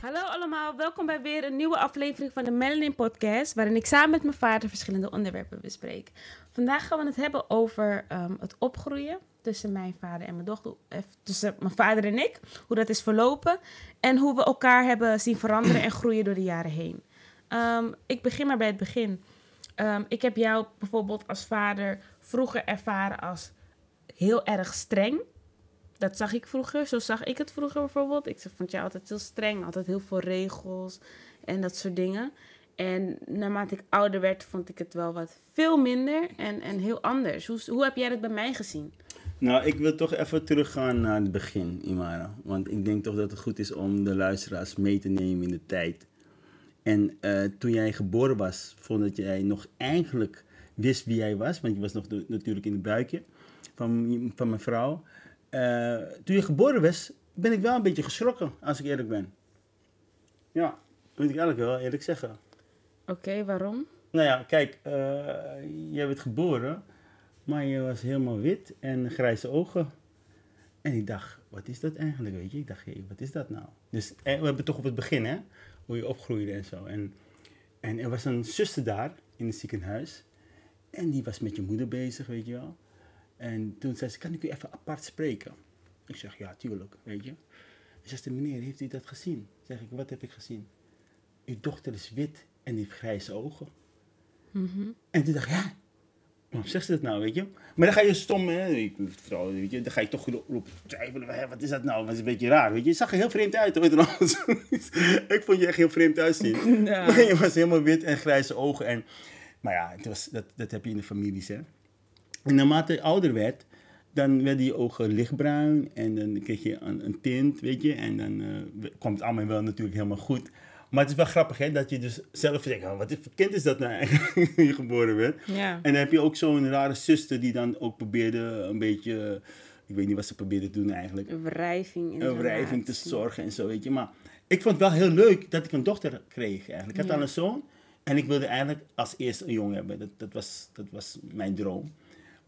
Hallo allemaal, welkom bij weer een nieuwe aflevering van de Melanin Podcast, waarin ik samen met mijn vader verschillende onderwerpen bespreek. Vandaag gaan we het hebben over ehm, het opgroeien tussen mijn vader en mijn dochter, eh, tussen mijn vader en ik, hoe dat is verlopen en hoe we elkaar hebben zien veranderen en groeien door de jaren heen. Ehm, ik begin maar bij het begin. Ehm, ik heb jou bijvoorbeeld als vader vroeger ervaren als heel erg streng. Dat zag ik vroeger, zo zag ik het vroeger bijvoorbeeld. Ik vond jou altijd heel streng, altijd heel veel regels en dat soort dingen. En naarmate ik ouder werd, vond ik het wel wat veel minder en, en heel anders. Hoe, hoe heb jij dat bij mij gezien? Nou, ik wil toch even teruggaan naar het begin, Imara. Want ik denk toch dat het goed is om de luisteraars mee te nemen in de tijd. En eh, toen jij geboren was, vond dat jij nog eigenlijk wist wie jij was. Want je was nog natuurlijk in het buikje van, van mijn vrouw. Eh, toen je geboren was, ben ik wel een beetje geschrokken, als ik eerlijk ben. Ja, dat moet ik eigenlijk wel eerlijk zeggen. Oké, waarom? Nou ja, kijk, eh, jij werd geboren, maar je was helemaal wit en grijze ogen. En ik dacht, wat is dat eigenlijk, weet je? Ik dacht, wat is dat nou? Dus eh, we hebben toch op het begin, hè? Hoe je opgroeide en zo. En, en er was een zuster daar in het ziekenhuis. En die was met je moeder bezig, weet je wel. En toen zei ze, kan ik u even apart spreken? Ik zeg, ja, tuurlijk, weet je. Ze zegt, meneer, heeft u dat gezien? Zeg ik, wat heb ik gezien? Uw dochter is wit en heeft grijze ogen. En toen dacht ik, ja, waarom zegt ze dat nou, weet je? Maar dan ga je stom, hè, vooral, weet je, dan ga je toch roepen, twijfelen, wat is dat nou? Dat is een beetje raar, weet je. Je zag er heel vreemd uit, hoor, trouwens. ik vond je echt heel vreemd uitzien. Ja. Maar je was helemaal wit en grijze ogen. En, maar ja, het was, dat, dat heb je in de families, hè. En naarmate je ouder werd, dan werden je ogen lichtbruin en dan kreeg je een, een tint, weet je. En dan eh, komt het allemaal wel natuurlijk helemaal goed. Maar het is wel grappig, hè, dat je dus zelf denkt, oh, wat voor kind is dat nou eigenlijk, je geboren werd. Ja. En dan heb je ook zo'n rare zuster die dan ook probeerde een beetje, ik weet niet wat ze probeerde te doen eigenlijk, Een wrijving. een wrijving te zorgen en zo, weet je. Maar ik vond het wel heel leuk dat ik een dochter kreeg eigenlijk. Ik had Ja. al een zoon en ik wilde eigenlijk als eerste een jongen hebben. Dat, dat, was, dat was mijn droom.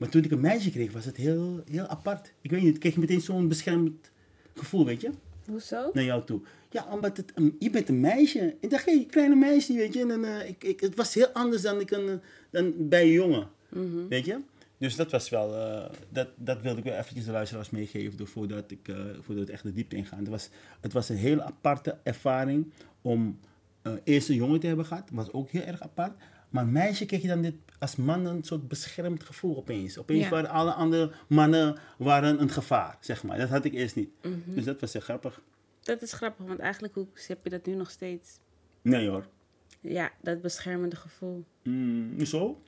Maar toen ik een meisje kreeg, was het heel, heel apart. Ik weet niet, ik kreeg meteen zo'n beschermd gevoel, weet je, Hoezo? naar jou toe. Ja, omdat het, je bent een meisje. Ik dacht, hé, kleine meisje, weet je. En eh, ik, ik, het was heel anders dan, ik een, dan bij een jongen, weet je. Dus dat was wel, eh, dat, dat wilde ik wel eventjes de luisteraars meegeven voordat ik, eh, voordat we echt de diepte ingaan. Het was, het was een hele aparte ervaring om eerst een jongen te hebben gehad. was ook heel erg apart. Maar meisje kreeg je dan dit, als man een soort beschermd gevoel opeens. Opeens Ja. waren alle andere mannen waren een gevaar, zeg maar. Dat had ik eerst niet. Mhm. Dus dat was heel grappig. Dat is grappig, want eigenlijk hoe heb je dat nu nog steeds? Nee hoor. Ja, dat beschermende gevoel. Mm, zo?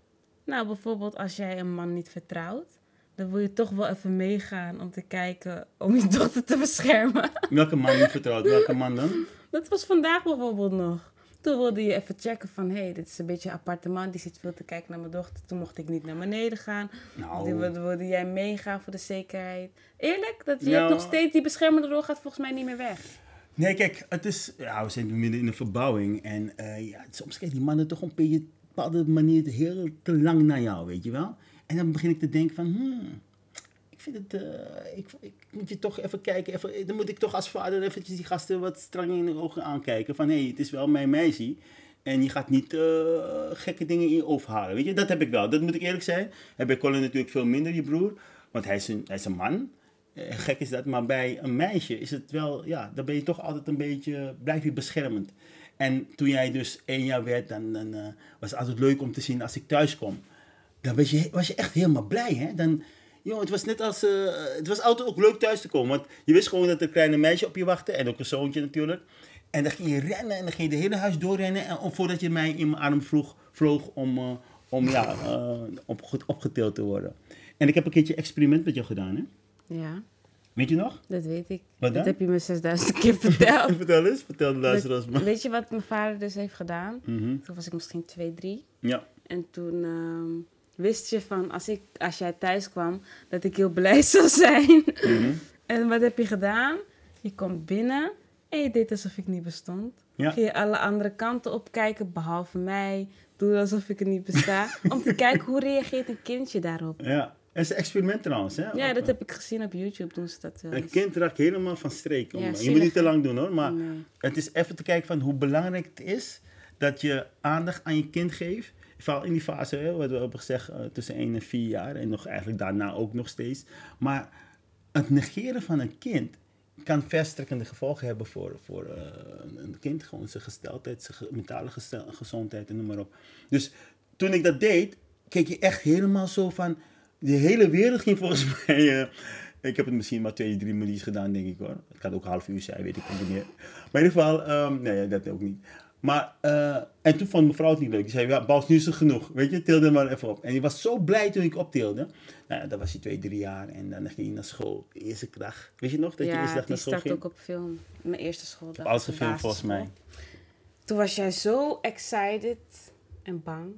Nou, bijvoorbeeld als jij een man niet vertrouwt, dan wil je toch wel even meegaan om te kijken om je dochter te beschermen. Welke man niet vertrouwd? Welke man dan? Dat was vandaag bijvoorbeeld nog. Toen wilde je even checken van, hé, hey, dit is een beetje een aparte man, die zit veel te kijken naar mijn dochter. Toen mocht ik niet naar beneden gaan. Nou. Toen wilde, wilde jij meegaan voor de zekerheid. Eerlijk, dat je Nou. hebt nog steeds die beschermende rol gaat volgens mij niet meer weg. Nee, kijk, het is, ja, we zijn midden in een verbouwing. En eh, ja, soms kijken die mannen toch op een bepaalde manier heel te lang naar jou, weet je wel. En dan begin ik te denken van, hmm, ik vind het, eh, ik, ik moet je toch even kijken. Even, dan moet ik toch als vader eventjes die gasten wat streng in de ogen aankijken. Van, hé, hey, het is wel mijn meisje. En je gaat niet eh, gekke dingen in je overhalen, weet je. Dat heb ik wel, dat moet ik eerlijk zijn. Heb bij Colin natuurlijk veel minder, je broer. Want hij is een, hij is een man. Eh, gek is dat, maar bij een meisje is het wel, ja, dan ben je toch altijd een beetje, blijf je beschermend. En toen jij dus één jaar werd, dan, dan eh, was het altijd leuk om te zien als ik thuis kom. Dan was je, was je echt helemaal blij, hè? Dan, joh, het was net als, eh, het was altijd ook leuk thuis te komen. Want je wist gewoon dat er een kleine meisje op je wachtte en ook een zoontje natuurlijk. En dan ging je rennen en dan ging je de hele huis doorrennen. En, voordat je mij in mijn arm vroeg, vloog om, eh, om ja, eh, op, opgetild te worden. En ik heb een keertje experiment met jou gedaan, hè? Ja. Weet je nog? Dat weet ik. Wat Dat heb je me 6000 keer verteld. Vertel eens, vertel de luisteraars maar. weet je wat mijn vader dus heeft gedaan? Mhm. Toen was ik misschien 2, 3. Ja. En toen ehm, wist je van, als, ik, als jij thuis kwam, dat ik heel blij zou zijn. Mhm. En wat heb je gedaan? Je komt binnen en je deed alsof ik niet bestond. Ja. Ging je alle andere kanten opkijken, behalve mij. Doe alsof ik er niet besta. om te kijken hoe reageert een kindje daarop. Ja. Het is een experiment trouwens, hè? Ja, dat heb ik gezien op YouTube, doen ze dat wel Een kind raakt helemaal van streek. Ja, je moet niet te lang doen hoor, maar Nee. het is even te kijken van hoe belangrijk het is dat je aandacht aan je kind geeft. Vooral in die fase, hè, wat we hebben gezegd, eh, tussen 1 en 4 jaar en nog eigenlijk daarna ook nog steeds. Maar het negeren van een kind kan verstrekkende gevolgen hebben voor, voor eh, een kind. Gewoon zijn gesteldheid, zijn mentale gezondheid en noem maar op. Dus toen ik dat deed, keek je echt helemaal zo van... De hele wereld ging volgens mij... eh, ik heb het misschien maar twee, drie minuutjes gedaan, denk ik hoor. Het kan ook een half uur zijn, weet ik niet meer. Maar in ieder geval, ehm, nee, dat ook niet. Maar, eh, en toen vond mevrouw het niet leuk. Die zei, ja, Bas, nu is het genoeg. Weet je, tilde maar even op. En die was zo blij toen ik optilde. Nou ja, dan was hij twee, drie jaar. En dan ging hij naar school. De eerste dag. Weet je nog dat je Ja, eerste dag die naar school ging? ook op film. Mijn eerste schooldag. Alles gefilmd volgens mij. Toen was jij zo excited en bang.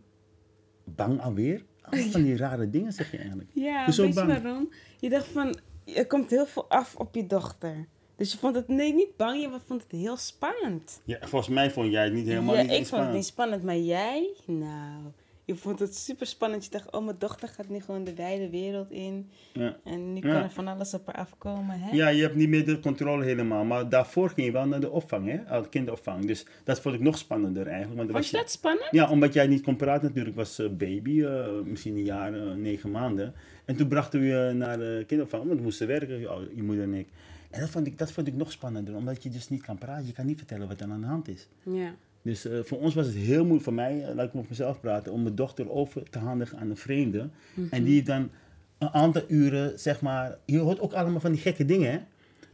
Bang alweer? Allemaal van die rare dingen zeg je eigenlijk. Ja, Hoezo weet bang? je waarom? Je dacht van, er komt heel veel af op je dochter. Dus je vond het, nee, niet bang, je vond het heel spannend. Ja, volgens mij vond jij het niet helemaal ja, niet ik vond het niet spannend, maar jij, nou, je vond het super spannend. Je dacht, oh, mijn dochter gaat nu gewoon de wijde wereld in. Ja. En nu Ja. kan er van alles op haar afkomen, hè? Ja, je hebt niet meer de controle helemaal. Maar daarvoor ging je wel naar de opvang, hè? De kinderopvang. Dus dat vond ik nog spannender eigenlijk. Want Vond was je dat spannend? Ja, omdat jij niet kon praten natuurlijk. was eh, baby, eh, misschien een jaar, eh, negen maanden. En toen brachten we je naar de kinderopvang, want we moesten werken, oh, je moeder en ik. En dat vond, ik, dat vond ik nog spannender, omdat je dus niet kan praten. Je kan niet vertellen wat er aan de hand is. Ja. Dus eh, voor ons was het heel moeilijk, voor mij, eh, laat ik op mezelf praten, om mijn dochter over te handigen aan een vreemde. En die dan een aantal uren, zeg maar, je hoort ook allemaal van die gekke dingen, hè.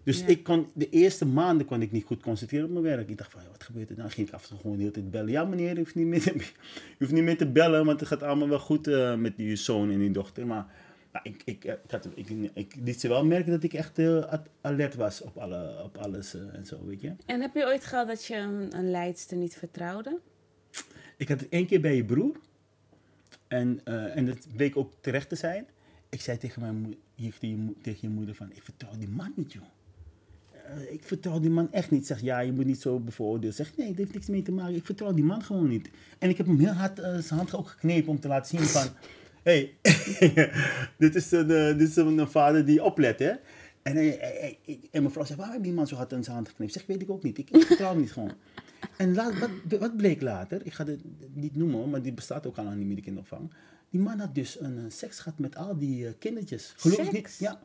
Dus Ja. ik kon, de eerste maanden kon ik niet goed concentreren op mijn werk. Ik dacht van, ja, wat gebeurt er dan? ging ik af en toe gewoon de hele tijd bellen. Ja meneer, je hoeft niet meer te, je hoeft niet meer te bellen, want het gaat allemaal wel goed eh, met die zoon en die dochter. Maar nou, ik, ik, eh, ik, had, ik, ik liet ze wel merken dat ik echt alert was op, alle, op alles eh, en zo, weet je. En heb je ooit gehad dat je een, een leidster niet vertrouwde? Ik had het één keer bij je broer. En, eh, en dat bleek ook terecht te zijn. Ik zei tegen, mijn tegen, tegen je moeder van, ik vertrouw die man niet, joh. Ik vertrouw die man echt niet. Zeg, ja, je moet niet zo bevoordelen. Zeg, nee, het heeft niks mee te maken. Ik vertrouw die man gewoon niet. En ik heb hem heel hard zijn hand ook geknepen om te laten zien van... Hé, hey, dit is, een, eh, dit is een, vader die oplet, hè. En, hij- hij- hij- ik- en mijn vrouw zei, waarom die man zo hard aan zijn hand geknepen? Zeg, weet ik ook niet. Ik, ik vertrouw hem niet gewoon. En laat, wat, wat bleek later? Ik ga het niet noemen, maar die bestaat ook al meer, de kinderopvang. Die man had dus een eh, seks gehad met al die eh, kindertjes. Geloof niet? Seks? Ja.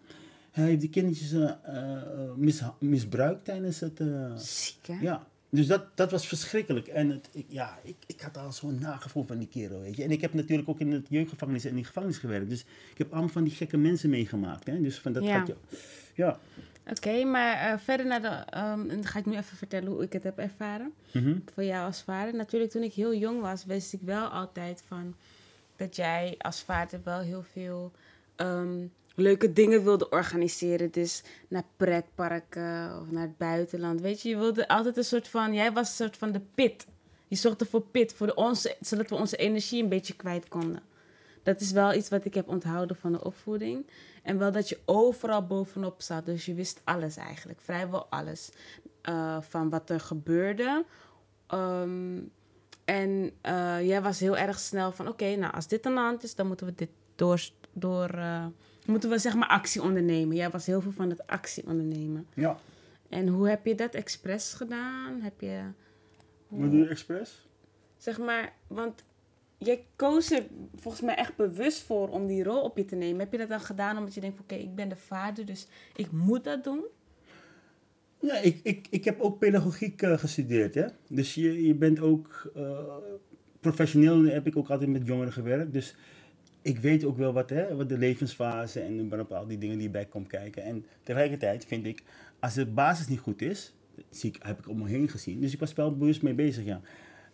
Hij heeft die kindertjes eh, misbruikt tijdens het... Ziek, hè? ja, dus dat, dat was verschrikkelijk. En het, ik, ja, ik, ik had al zo'n nagevoel van die kerel, weet je. En ik heb natuurlijk ook in het jeugdgevangenis en in die gevangenis gewerkt. Dus ik heb allemaal van die gekke mensen meegemaakt. Hè? Dus van dat Ja. gaat je... Ja. Oké, maar eh, verder naar de... ehm, dan ga ik nu even vertellen hoe ik het heb ervaren. Mhm. Voor jou als vader. Natuurlijk, toen ik heel jong was, wist ik wel altijd van... dat jij als vader wel heel veel ehm, leuke dingen wilde organiseren. Dus naar pretparken of naar het buitenland. Weet je, je wilde altijd een soort van... Jij was een soort van de pit. Je zorgde voor pit, voor de onze, zodat we onze energie een beetje kwijt konden. Dat is wel iets wat ik heb onthouden van de opvoeding. En wel dat je overal bovenop zat. Dus je wist alles eigenlijk. Vrijwel alles. eh, van wat er gebeurde. Ehm, en eh, jij was heel erg snel van... Oké, nou als dit aan de hand is, dan moeten we dit door... door eh, moeten we zeg maar actie ondernemen. Jij was heel veel van het actie ondernemen. Ja. En hoe heb je dat expres gedaan? Heb je... Wat doe je expres? Zeg maar, want jij koos er volgens mij echt bewust voor om die rol op je te nemen. Heb je dat dan gedaan omdat je denkt, oké, ik ben de vader, dus ik moet dat doen? Ja, ik, ik, ik heb ook pedagogiek eh, gestudeerd, hè. Dus je, je bent ook... eh, professioneel heb ik ook altijd met jongeren gewerkt. Dus ik weet ook wel wat, hè, wat de levensfase en al die dingen die bij komen kijken. En tegelijkertijd vind ik, als de basis niet goed is... Zie ik, heb ik om me heen gezien. Dus ik was wel bewust mee bezig, ja.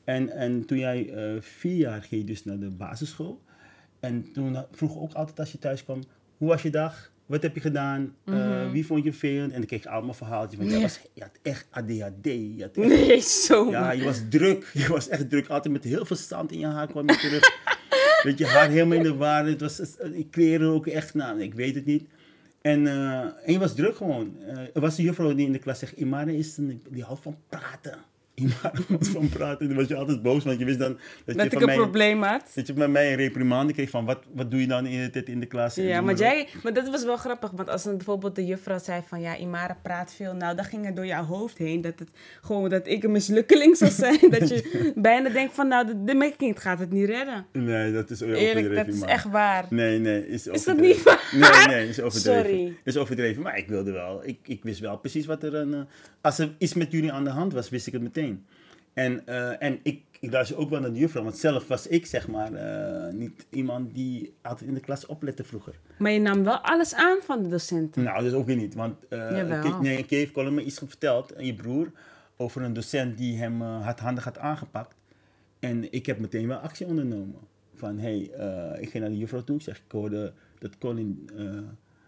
En, en toen jij eh, vier jaar ging dus naar de basisschool. En toen vroeg ik ook altijd als je thuis kwam, hoe was je dag? Wat heb je gedaan? Eh, Mhm. wie vond je vervelend? En dan kreeg je allemaal verhaaltjes. Want jij was, je had echt ADHD. Je had echt- Nee, zo. ja, je was druk. Je was echt druk. Altijd met heel veel zand in je haar kwam je terug. Weet je, haar helemaal in de war. Het was, kleren ook echt, nou, ik weet het niet. En, en je was druk gewoon. Eh, er was een juffrouw die in de klas zegt, Imara is die houdt van praten. Imara houdt van praten. Dan was je altijd boos, want je wist dan dat, Dat je ik een mij... probleem had. Dat je bij mij een reprimande kreeg van wat, wat doe je dan in de tijd in de klas? Ja, maar, jij, maar dat was wel grappig. Want als dan bijvoorbeeld de juffrouw zei van... Ja, Imara praat veel. Nou, dan ging er door jouw hoofd heen. Dat, het, gewoon dat ik een mislukkeling zou zijn. dat je bijna denkt van... Nou, de, de mijn kind gaat het niet redden. Nee, dat is Eerlijk, dat is echt waar. Nee, nee, is Is dat niet waar? Nee, nee, is overdreven. Sorry. Is overdreven, maar ik wilde wel. Ik, ik wist wel precies wat er een... eh, als er iets met jullie aan de hand was, wist ik het meteen. En, eh, en ik, ik luister ook wel naar de juffrouw, want zelf was ik zeg maar eh, niet iemand die altijd in de klas oplette vroeger. Maar je nam wel alles aan van de docenten. Nou, dat is ook weer niet, want uh, nee, Kees heeft Colin me iets verteld, en je broer, over een docent die hem uh, hardhandig had aangepakt. En ik heb meteen wel actie ondernomen. Van, hé, hey, ik ging naar de juffrouw toe, ik zeg, ik hoorde dat Colin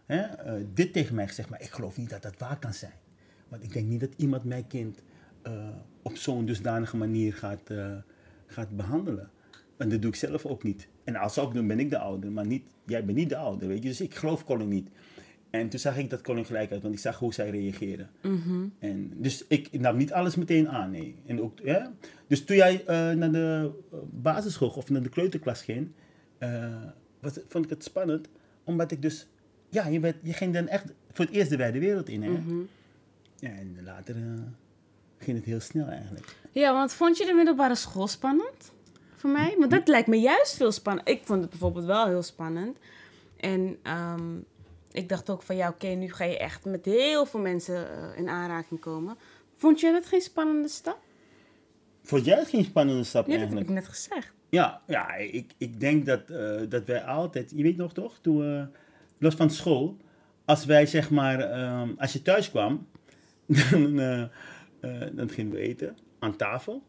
hè, dit tegen mij gezegd, maar ik geloof niet dat dat waar kan zijn. Want ik denk niet dat iemand mijn kind op zo'n dusdanige manier gaat, uh, gaat behandelen. En dat doe ik zelf ook niet. En als zou ik doen, ben ik de ouder, maar niet, jij bent niet de ouder, weet je. Dus ik geloof Colin niet. En toen zag ik dat Colin gelijk uit, want ik zag hoe zij reageerde. Mm-hmm. En dus ik, ik nam niet alles meteen aan, nee. En ook, ja? Dus toen jij uh, naar de basisschool of naar de kleuterklas ging, uh, was, vond ik het spannend, omdat ik dus, ja, je, werd, je ging dan echt voor het eerst de wijde wereld in, hè. Mm-hmm. Ja, en later uh, ging het heel snel eigenlijk. Ja, want vond je de middelbare school spannend? Voor mij? Want dat lijkt me juist veel spannend. Ik vond het bijvoorbeeld wel heel spannend. En um, ik dacht ook van ja, oké, okay, nu ga je echt met heel veel mensen uh, in aanraking komen. Vond je dat geen spannende stap? Vond jij het geen spannende stap ja, eigenlijk? dat heb ik net gezegd. Ja, ja ik, ik denk dat, uh, dat wij altijd, je weet nog toch, toen we, los van school, als wij zeg maar, um, als je thuis kwam, dan, uh, dan gingen we eten aan tafel.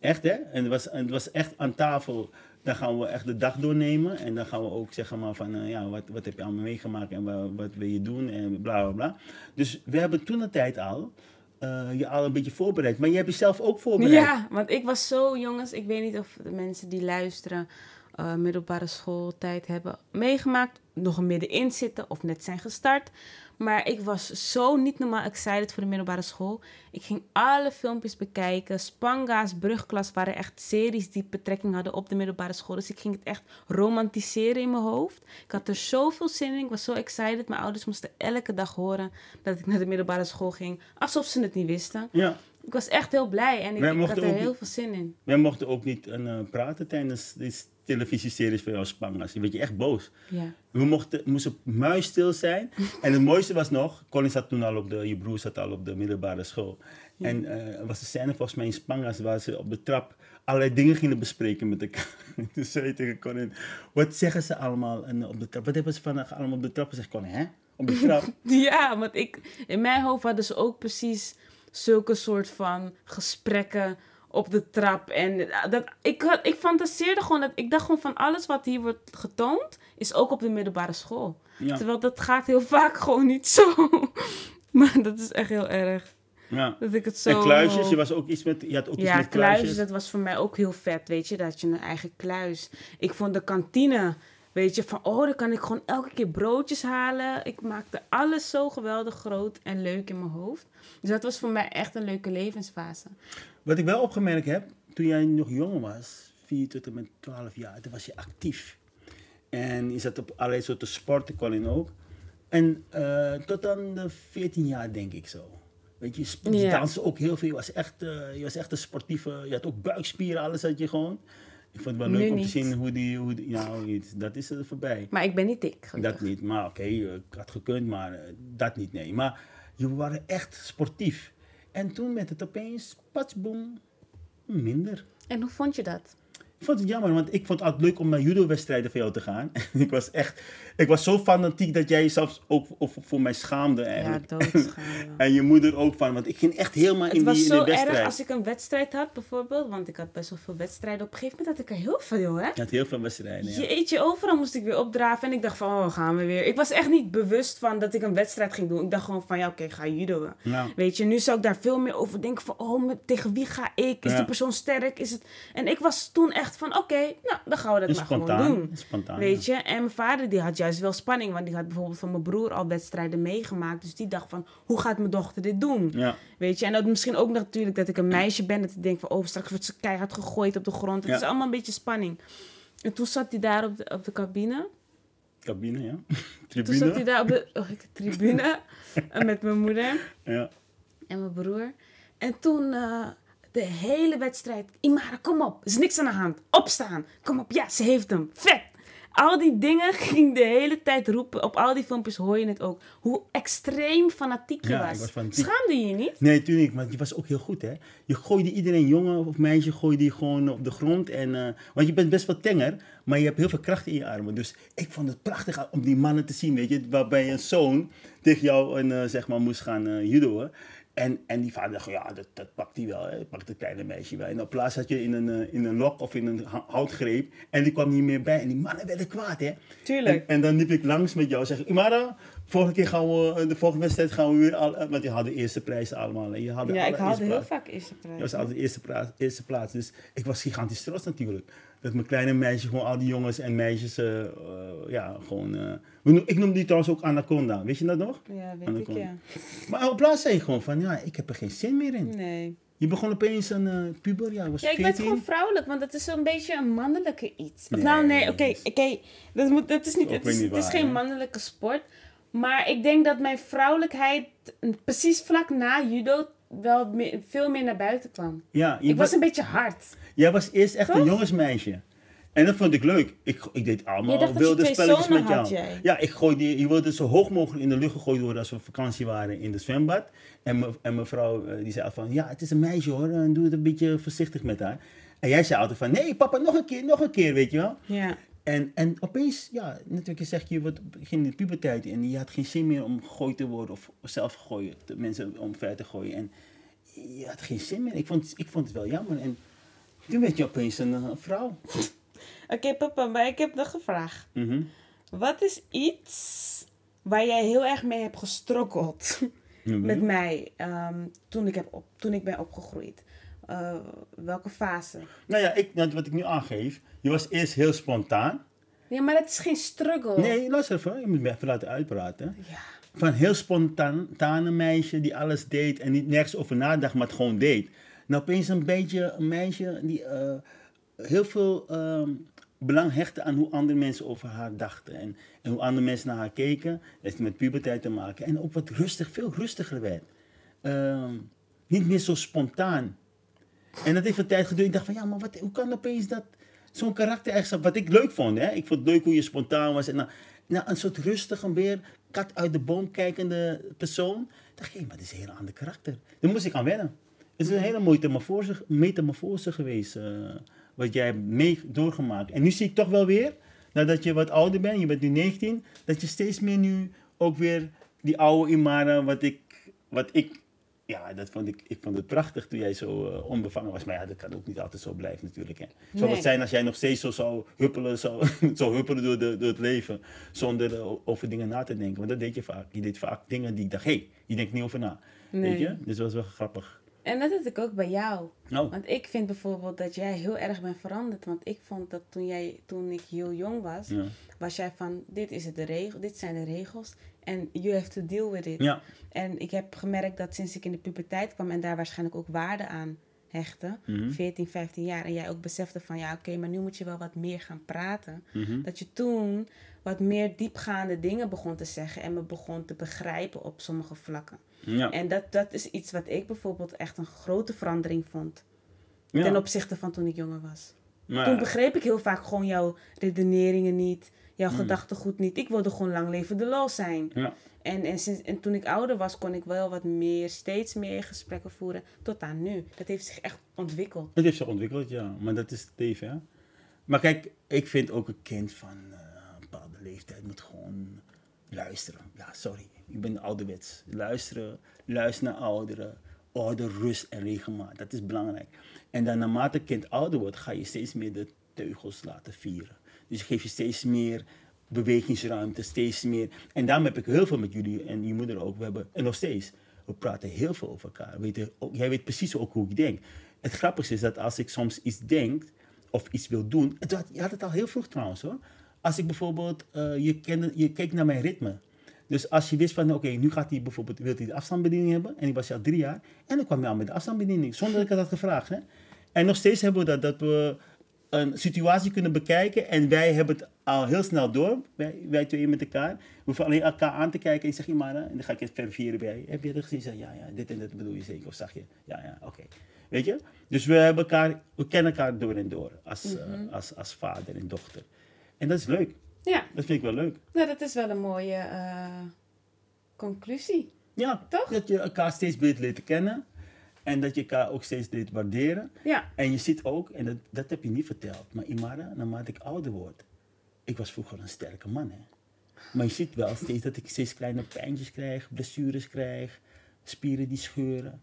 Echt hè? En het was, het was echt aan tafel, dan gaan we echt de dag doornemen. En dan gaan we ook zeggen maar van, uh, ja, wat, wat heb je allemaal meegemaakt en wat, wil je doen en bla bla bla. Dus we hebben toen de tijd al uh, je al een beetje voorbereid. Maar je hebt jezelf ook voorbereid. Ja, want ik was zo, jongens, ik weet niet of de mensen die luisteren uh, middelbare schooltijd hebben meegemaakt, nog middenin zitten of net zijn gestart. Maar ik was zo niet normaal excited voor de middelbare school. Ik ging alle filmpjes bekijken. Spanga's, brugklas waren echt series die betrekking hadden op de middelbare school. Dus ik ging het echt romantiseren in mijn hoofd. Ik had er zoveel zin in. Ik was zo excited. Mijn ouders moesten elke dag horen dat ik naar de middelbare school ging. Alsof ze het niet wisten. Ja. Ik was echt heel blij en ik, ik had er heel veel zin in. Wij mochten ook niet uh, praten tijdens die televisieseries van jouw Spanga's. Je werd je echt boos. Ja. We mochten, moesten muisstil zijn. en het mooiste was nog, Colin zat toen al op de, je broer zat al op de middelbare school. Ja. En uh, er was een scène volgens mij in Spanga's waar ze op de trap allerlei dingen gingen bespreken met elkaar. toen zei je tegen Colin, wat zeggen ze allemaal en, op de trap? Wat hebben ze vandaag allemaal op de trap gezegd? Colin, hè? Op de trap? ja, want ik, in mijn hoofd hadden ze ook precies zulke soort van gesprekken op de trap. En dat, ik, had, ik fantaseerde gewoon dat ik dacht gewoon van alles wat hier wordt getoond, is ook op de middelbare school. Ja. Terwijl dat gaat heel vaak gewoon niet zo. maar dat is echt heel erg. Ja. Dat ik het zo. En kluisjes, je was ook iets met. Je had ook ja, iets met kluisjes. kluisjes. dat was voor mij ook heel vet, weet je, dat je een eigen kluis. Ik vond de kantine, weet je, van oh, dan kan ik gewoon elke keer broodjes halen. Ik maakte alles zo geweldig groot en leuk in mijn hoofd. Dus dat was voor mij echt een leuke levensfase. Wat ik wel opgemerkt heb, toen jij nog jonger was, 4 tot en met 12 jaar, toen was je actief. En je zat op allerlei soorten sporten, Colin ook. En uh, tot aan de 14 jaar, denk ik zo. Weet je, je danste ook heel veel. Je was, echt, uh, je was echt een sportieve. Je had ook buikspieren, alles had je gewoon. Ik vond het wel Nu leuk om niet. te zien hoe die. Hoe die niet. dat is er voorbij. Maar ik ben niet dik. gelukkig. Dat niet, maar oké, okay, ik had gekund, maar uh, dat niet, nee. Maar je waren echt sportief. En toen werd het opeens, patsboom, minder. En hoe vond je dat? Ik vond het jammer, want ik vond het altijd leuk om naar judo-wedstrijden van jou te gaan. ik was echt, ik was zo fanatiek dat jij zelfs ook of- voor mij schaamde Ja, eigenlijk. doodschaamde. En je moeder ook van, want ik ging echt helemaal Het in was die, in zo die wedstrijd. erg als ik een wedstrijd had, bijvoorbeeld. Want ik had best wel veel wedstrijden. Op een gegeven moment had ik er heel veel, hè? Je had heel veel wedstrijden, ja. Jeetje, overal moest ik weer opdraven. En ik dacht van, oh, gaan we weer. Ik was echt niet bewust van dat ik een wedstrijd ging doen. Ik dacht gewoon van, ja, oké, ga judoën. Ja. Weet je, nu zou ik daar veel meer over denken van, oh, tegen wie ga ik? Is Ja. die persoon sterk? Is het... En ik was toen echt van, oké, nou, dan gaan we dat maar gewoon doen. Spontaan. Weet je, en mijn vader die had juist wel spanning, want die had bijvoorbeeld van mijn broer al wedstrijden meegemaakt. Dus die dacht van, hoe gaat mijn dochter dit doen? Ja. Weet je, en dat misschien ook natuurlijk dat ik een meisje ben, dat ik denk van, oh, straks wordt ze keihard gegooid op de grond. Het Ja. is allemaal een beetje spanning. En toen zat hij daar op de, op de cabine. Cabine, ja. Toen Tribune. zat hij daar op de, oh, tribune met mijn moeder Ja. en mijn broer. En toen eh, de hele wedstrijd, Imara, kom op, er is niks aan de hand. Opstaan, kom op, ja, ze heeft hem, vet. Al die dingen ging de hele tijd roepen. Op al die filmpjes hoor je het ook. Hoe extreem fanatiek je Ja, was. ik was fanatiek. Schaamde je je niet? Nee, natuurlijk niet, maar je was ook heel goed, hè. Je gooide iedereen, jongen of meisje, gooide je gewoon op de grond. En, eh, want je bent best wel tenger, maar je hebt heel veel kracht in je armen. Dus ik vond het prachtig om die mannen te zien, weet je. Waarbij een zoon tegen jou en, eh, zeg maar, moest gaan judoën. En, en die vader dacht, ja, dat, dat pakt hij wel, hè. pakt het kleine meisje wel. En op plaats had je in een, eh, in een lok of in een houtgreep en die kwam niet meer bij. En die mannen werden kwaad, hè. Tuurlijk. En, en dan liep ik langs met jou. Zeg ik, Imara, volgende keer gaan we, de volgende wedstrijd gaan we weer al, eh, want je had de eerste prijzen allemaal. En je had Ja, ik haalde heel plaats. vaak eerste prijs. Je was altijd de eerste, pra- eerste plaats. Dus ik was gigantisch trots natuurlijk. Dat mijn kleine meisje gewoon al die jongens en meisjes, eh, eh, ja, gewoon... eh, we noem- ik noemde die trouwens ook Anaconda. Weet je dat nog? Ja, weet ik, ja. Maar op plaats zei je gewoon van, ja, ik heb er geen zin meer in. Nee. Je begon opeens een eh, puber, ja, je was Ja, ik 14. ben gewoon vrouwelijk, want dat is een beetje een mannelijke iets. Nee, nou, nee, oké, oké. Dat, moet, dat is niet, het is, niet het is waar, geen hè? mannelijke sport. Maar ik denk dat mijn vrouwelijkheid precies vlak na judo wel meer- veel meer naar buiten kwam. Ja, Ik was wa- een beetje hard. Jij was eerst echt een jongensmeisje. En dat vond ik leuk. Ik, ik deed Je allemaal dacht dat je wilde twee spelletjes met jou. had, jij. Ja, ik gooide, je wilde zo hoog mogelijk in de lucht gegooid worden als we op vakantie waren in de zwembad. En, me, en mevrouw eh, die zei van, ja, het is een meisje hoor, en doe het een beetje voorzichtig met haar. En jij zei altijd van, nee papa, nog een keer, nog een keer, weet je wel. Ja. En, en opeens, ja, natuurlijk je zegt, je wordt, ging in de puberteit en je had geen zin meer om gegooid te worden of zelf gegooid, de mensen omver te gooien. En je had geen zin meer. Ik vond, ik vond het wel jammer. En toen werd je opeens een, vrouw. Oké, papa, maar ik heb nog een vraag. Mhm. Wat is iets waar jij heel erg mee hebt gestrokkeld met mij ehm, toen, ik heb op, toen ik ben opgegroeid? Eh, welke fase? Nou ja, ik, nou, wat ik nu aangeef. Je was eerst heel spontaan. Ja, maar dat is geen struggle. Nee, luister even. Je moet me even laten uitpraten. Ja. Van heel spontane meisje die alles deed en niet nergens over nadacht, maar het gewoon deed. Nou, opeens een beetje een meisje die eh, heel veel ehm, belang hechtte aan hoe andere mensen over haar dachten. En, en hoe andere mensen naar haar keken. Dat heeft met puberteit te maken. En ook wat rustig, veel rustiger werd. Ehm, niet meer zo spontaan. En dat heeft een tijd geduurd. Ik dacht van, ja, maar wat, hoe kan opeens dat... Zo'n karaktereigenschap, wat ik leuk vond. Hè? Ik vond het leuk hoe je spontaan was. En nou, nou, een soort rustig, een weer kat uit de boom kijkende persoon. Ik dacht, hé, maar dit is een heel ander karakter. Daar moest ik aan wennen. Het is een hele mooie metamorfose, metamorfose geweest. eh, wat jij hebt mee doorgemaakt. En nu zie ik toch wel weer, nadat je wat ouder bent, je bent nu 19, dat je steeds meer nu ook weer die oude Imara, wat ik, wat ik ja, dat vond ik, ik vond het prachtig toen jij zo eh, onbevangen was. Maar ja, dat kan ook niet altijd zo blijven natuurlijk. Hè. Zou Nee. het zijn als jij nog steeds zo zou huppelen, zou, zou huppelen door, de, door het leven. Zonder eh, over dingen na te denken. Want dat deed je vaak. Je deed vaak dingen die ik dacht, hé, hey, je denkt niet over na. Weet je? Dus dat was wel grappig. En dat had ik ook bij jou. Nou, Want ik vind bijvoorbeeld dat jij heel erg bent veranderd. Want ik vond dat toen, jij, toen ik heel jong was, ja. was jij van, dit, is het de regel, dit zijn de regels. En you have to deal with it. Ja, En ik heb gemerkt dat sinds ik in de puberteit kwam en daar waarschijnlijk ook waarde aan hechtte, Mhm. 14, 15 jaar, en jij ook besefte van ja, oké, maar nu moet je wel wat meer gaan praten. mhm. Dat je toen wat meer diepgaande dingen begon te zeggen en me begon te begrijpen op sommige vlakken. ja. En dat, dat is iets wat ik bijvoorbeeld echt een grote verandering vond ja. ten opzichte van toen ik jonger was. Maar- Toen begreep ik heel vaak gewoon jouw redeneringen niet, jouw Hmm. gedachtegoed niet. Ik wilde gewoon lang leven de lol zijn. ja. En, en, sinds, en toen ik ouder was, kon ik wel wat meer, steeds meer gesprekken voeren. Tot aan nu. Dat heeft zich echt ontwikkeld. Het heeft zich ontwikkeld, ja. Maar dat is het leven, hè. Maar kijk, ik vind ook een kind van leeftijd moet gewoon luisteren. Ja, sorry, ik ben ouderwets. Luisteren, luister naar ouderen. Orde, rust en regelmaat, dat is belangrijk. En dan naarmate kind ouder wordt, ga je steeds meer de teugels laten vieren. Dus je geeft je steeds meer bewegingsruimte, steeds meer. En daarom heb ik heel veel met jullie en je moeder ook. We hebben, en nog steeds, we praten heel veel over elkaar. Ook, jij weet precies ook hoe ik denk. Het grappigste is dat als ik soms iets denk of iets wil doen. Je had het al heel vroeg trouwens hoor. Als ik bijvoorbeeld, eh, je, kende, je keek naar mijn ritme. Dus als je wist van, oké, nu gaat hij bijvoorbeeld, wil hij de afstandsbediening hebben. En die was al drie jaar. En dan kwam hij al met de afstandsbediening, zonder dat ik het had gevraagd. Hè? En nog steeds hebben we dat, dat we een situatie kunnen bekijken. En wij hebben het al heel snel door, wij, wij twee met elkaar. We hoeven alleen elkaar aan te kijken en zeg je maar, en dan ga ik het verifiëren bij je. Heb je dat gezien? Zeg, ja, ja, dit en dit bedoel je zeker. Of zag je? Ja, ja, oké. Weet je? Dus we, hebben elkaar, we kennen elkaar door en door als, eh, als, als vader en dochter. En dat is leuk. Ja, Dat vind ik wel leuk. nou, dat is wel een mooie eh, conclusie. Ja, Toch? dat je elkaar steeds beter leert kennen. En dat je elkaar ook steeds leert waarderen. Ja, En je ziet ook, en dat, dat heb je niet verteld, maar Imara, naarmate ik ouder word, ik was vroeger een sterke man, hè. Maar je ziet wel steeds dat ik steeds kleine pijntjes krijg, blessures krijg, spieren die scheuren.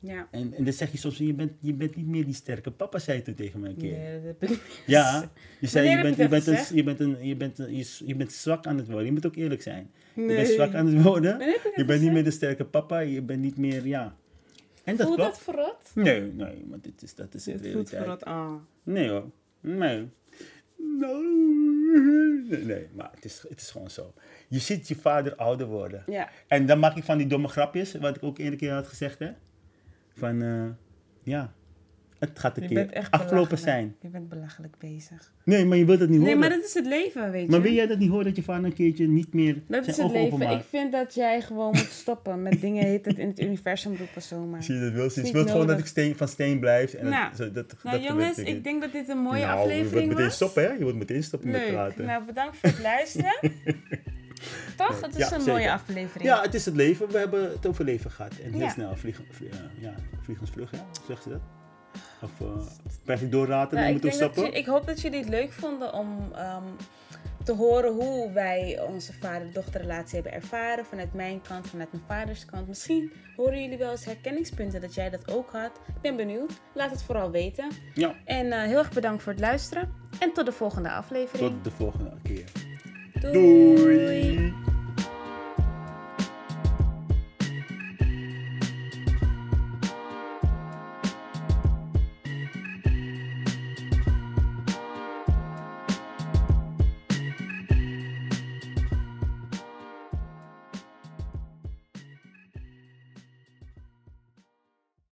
Ja. En, en dan zeg je soms, je bent, je bent niet meer die sterke papa, zei je toen tegen mij een keer. Nee, dat heb ik niet. Ja, je zei, je bent, je, bent een, je, bent een, je, bent een, je, bent zwak aan het worden. Je moet ook eerlijk zijn. Je bent zwak aan het worden. Je bent niet meer de sterke papa. Je bent niet meer, ja. En dat Voelt klopt. dat verrot? Nee, nee, maar dit is, dat is de Het voelt realiteit. verrot. Ah. Nee hoor. Nee. No. Nee, nee, maar het is, het is gewoon zo. Je ziet je vader ouder worden. Ja. En dan maak ik van die domme grapjes, wat ik ook eerder keer had gezegd, hè. Van, eh, ja, het gaat een Je keer afgelopen zijn. Je bent belachelijk bezig. Nee, maar je wilt het niet Nee, horen. maar dat is het leven, weet je. Maar wil jij dat niet horen dat je vader een keertje niet meer Dat zijn is het leven. openmaakt? Ik vind dat jij gewoon moet stoppen met dingen heet het in het universum roepen zomaar. Zie je dat wil? Ze niet wil gewoon dat ik steen, van steen blijf. En Nou, dat, dat, Nou dat jongens, ik denk dat dit een mooie nou, je aflevering wordt meteen was. stoppen, hè? Je wordt meteen stoppen met praten. Nou, bedankt voor het luisteren. Toch? Het is Ja, een zeker. mooie aflevering. Ja, het is het leven. We hebben het over leven gehad. En heel Ja. snel vliegen, vlie- eh, ja, vliegensvlug, ja. Zegt ze dat? Of uh, blijf ik doorraten Nou, en ik, moeten stappen? je- ik hoop dat jullie het leuk vonden om ehm, te horen hoe wij onze vader-dochterrelatie hebben ervaren. Vanuit mijn kant, vanuit mijn vaders kant. Misschien horen jullie wel eens herkenningspunten dat jij dat ook had. Ik ben benieuwd. Laat het vooral weten. Ja, En eh, heel erg bedankt voor het luisteren. En tot de volgende aflevering. tot de volgende keer. Doei.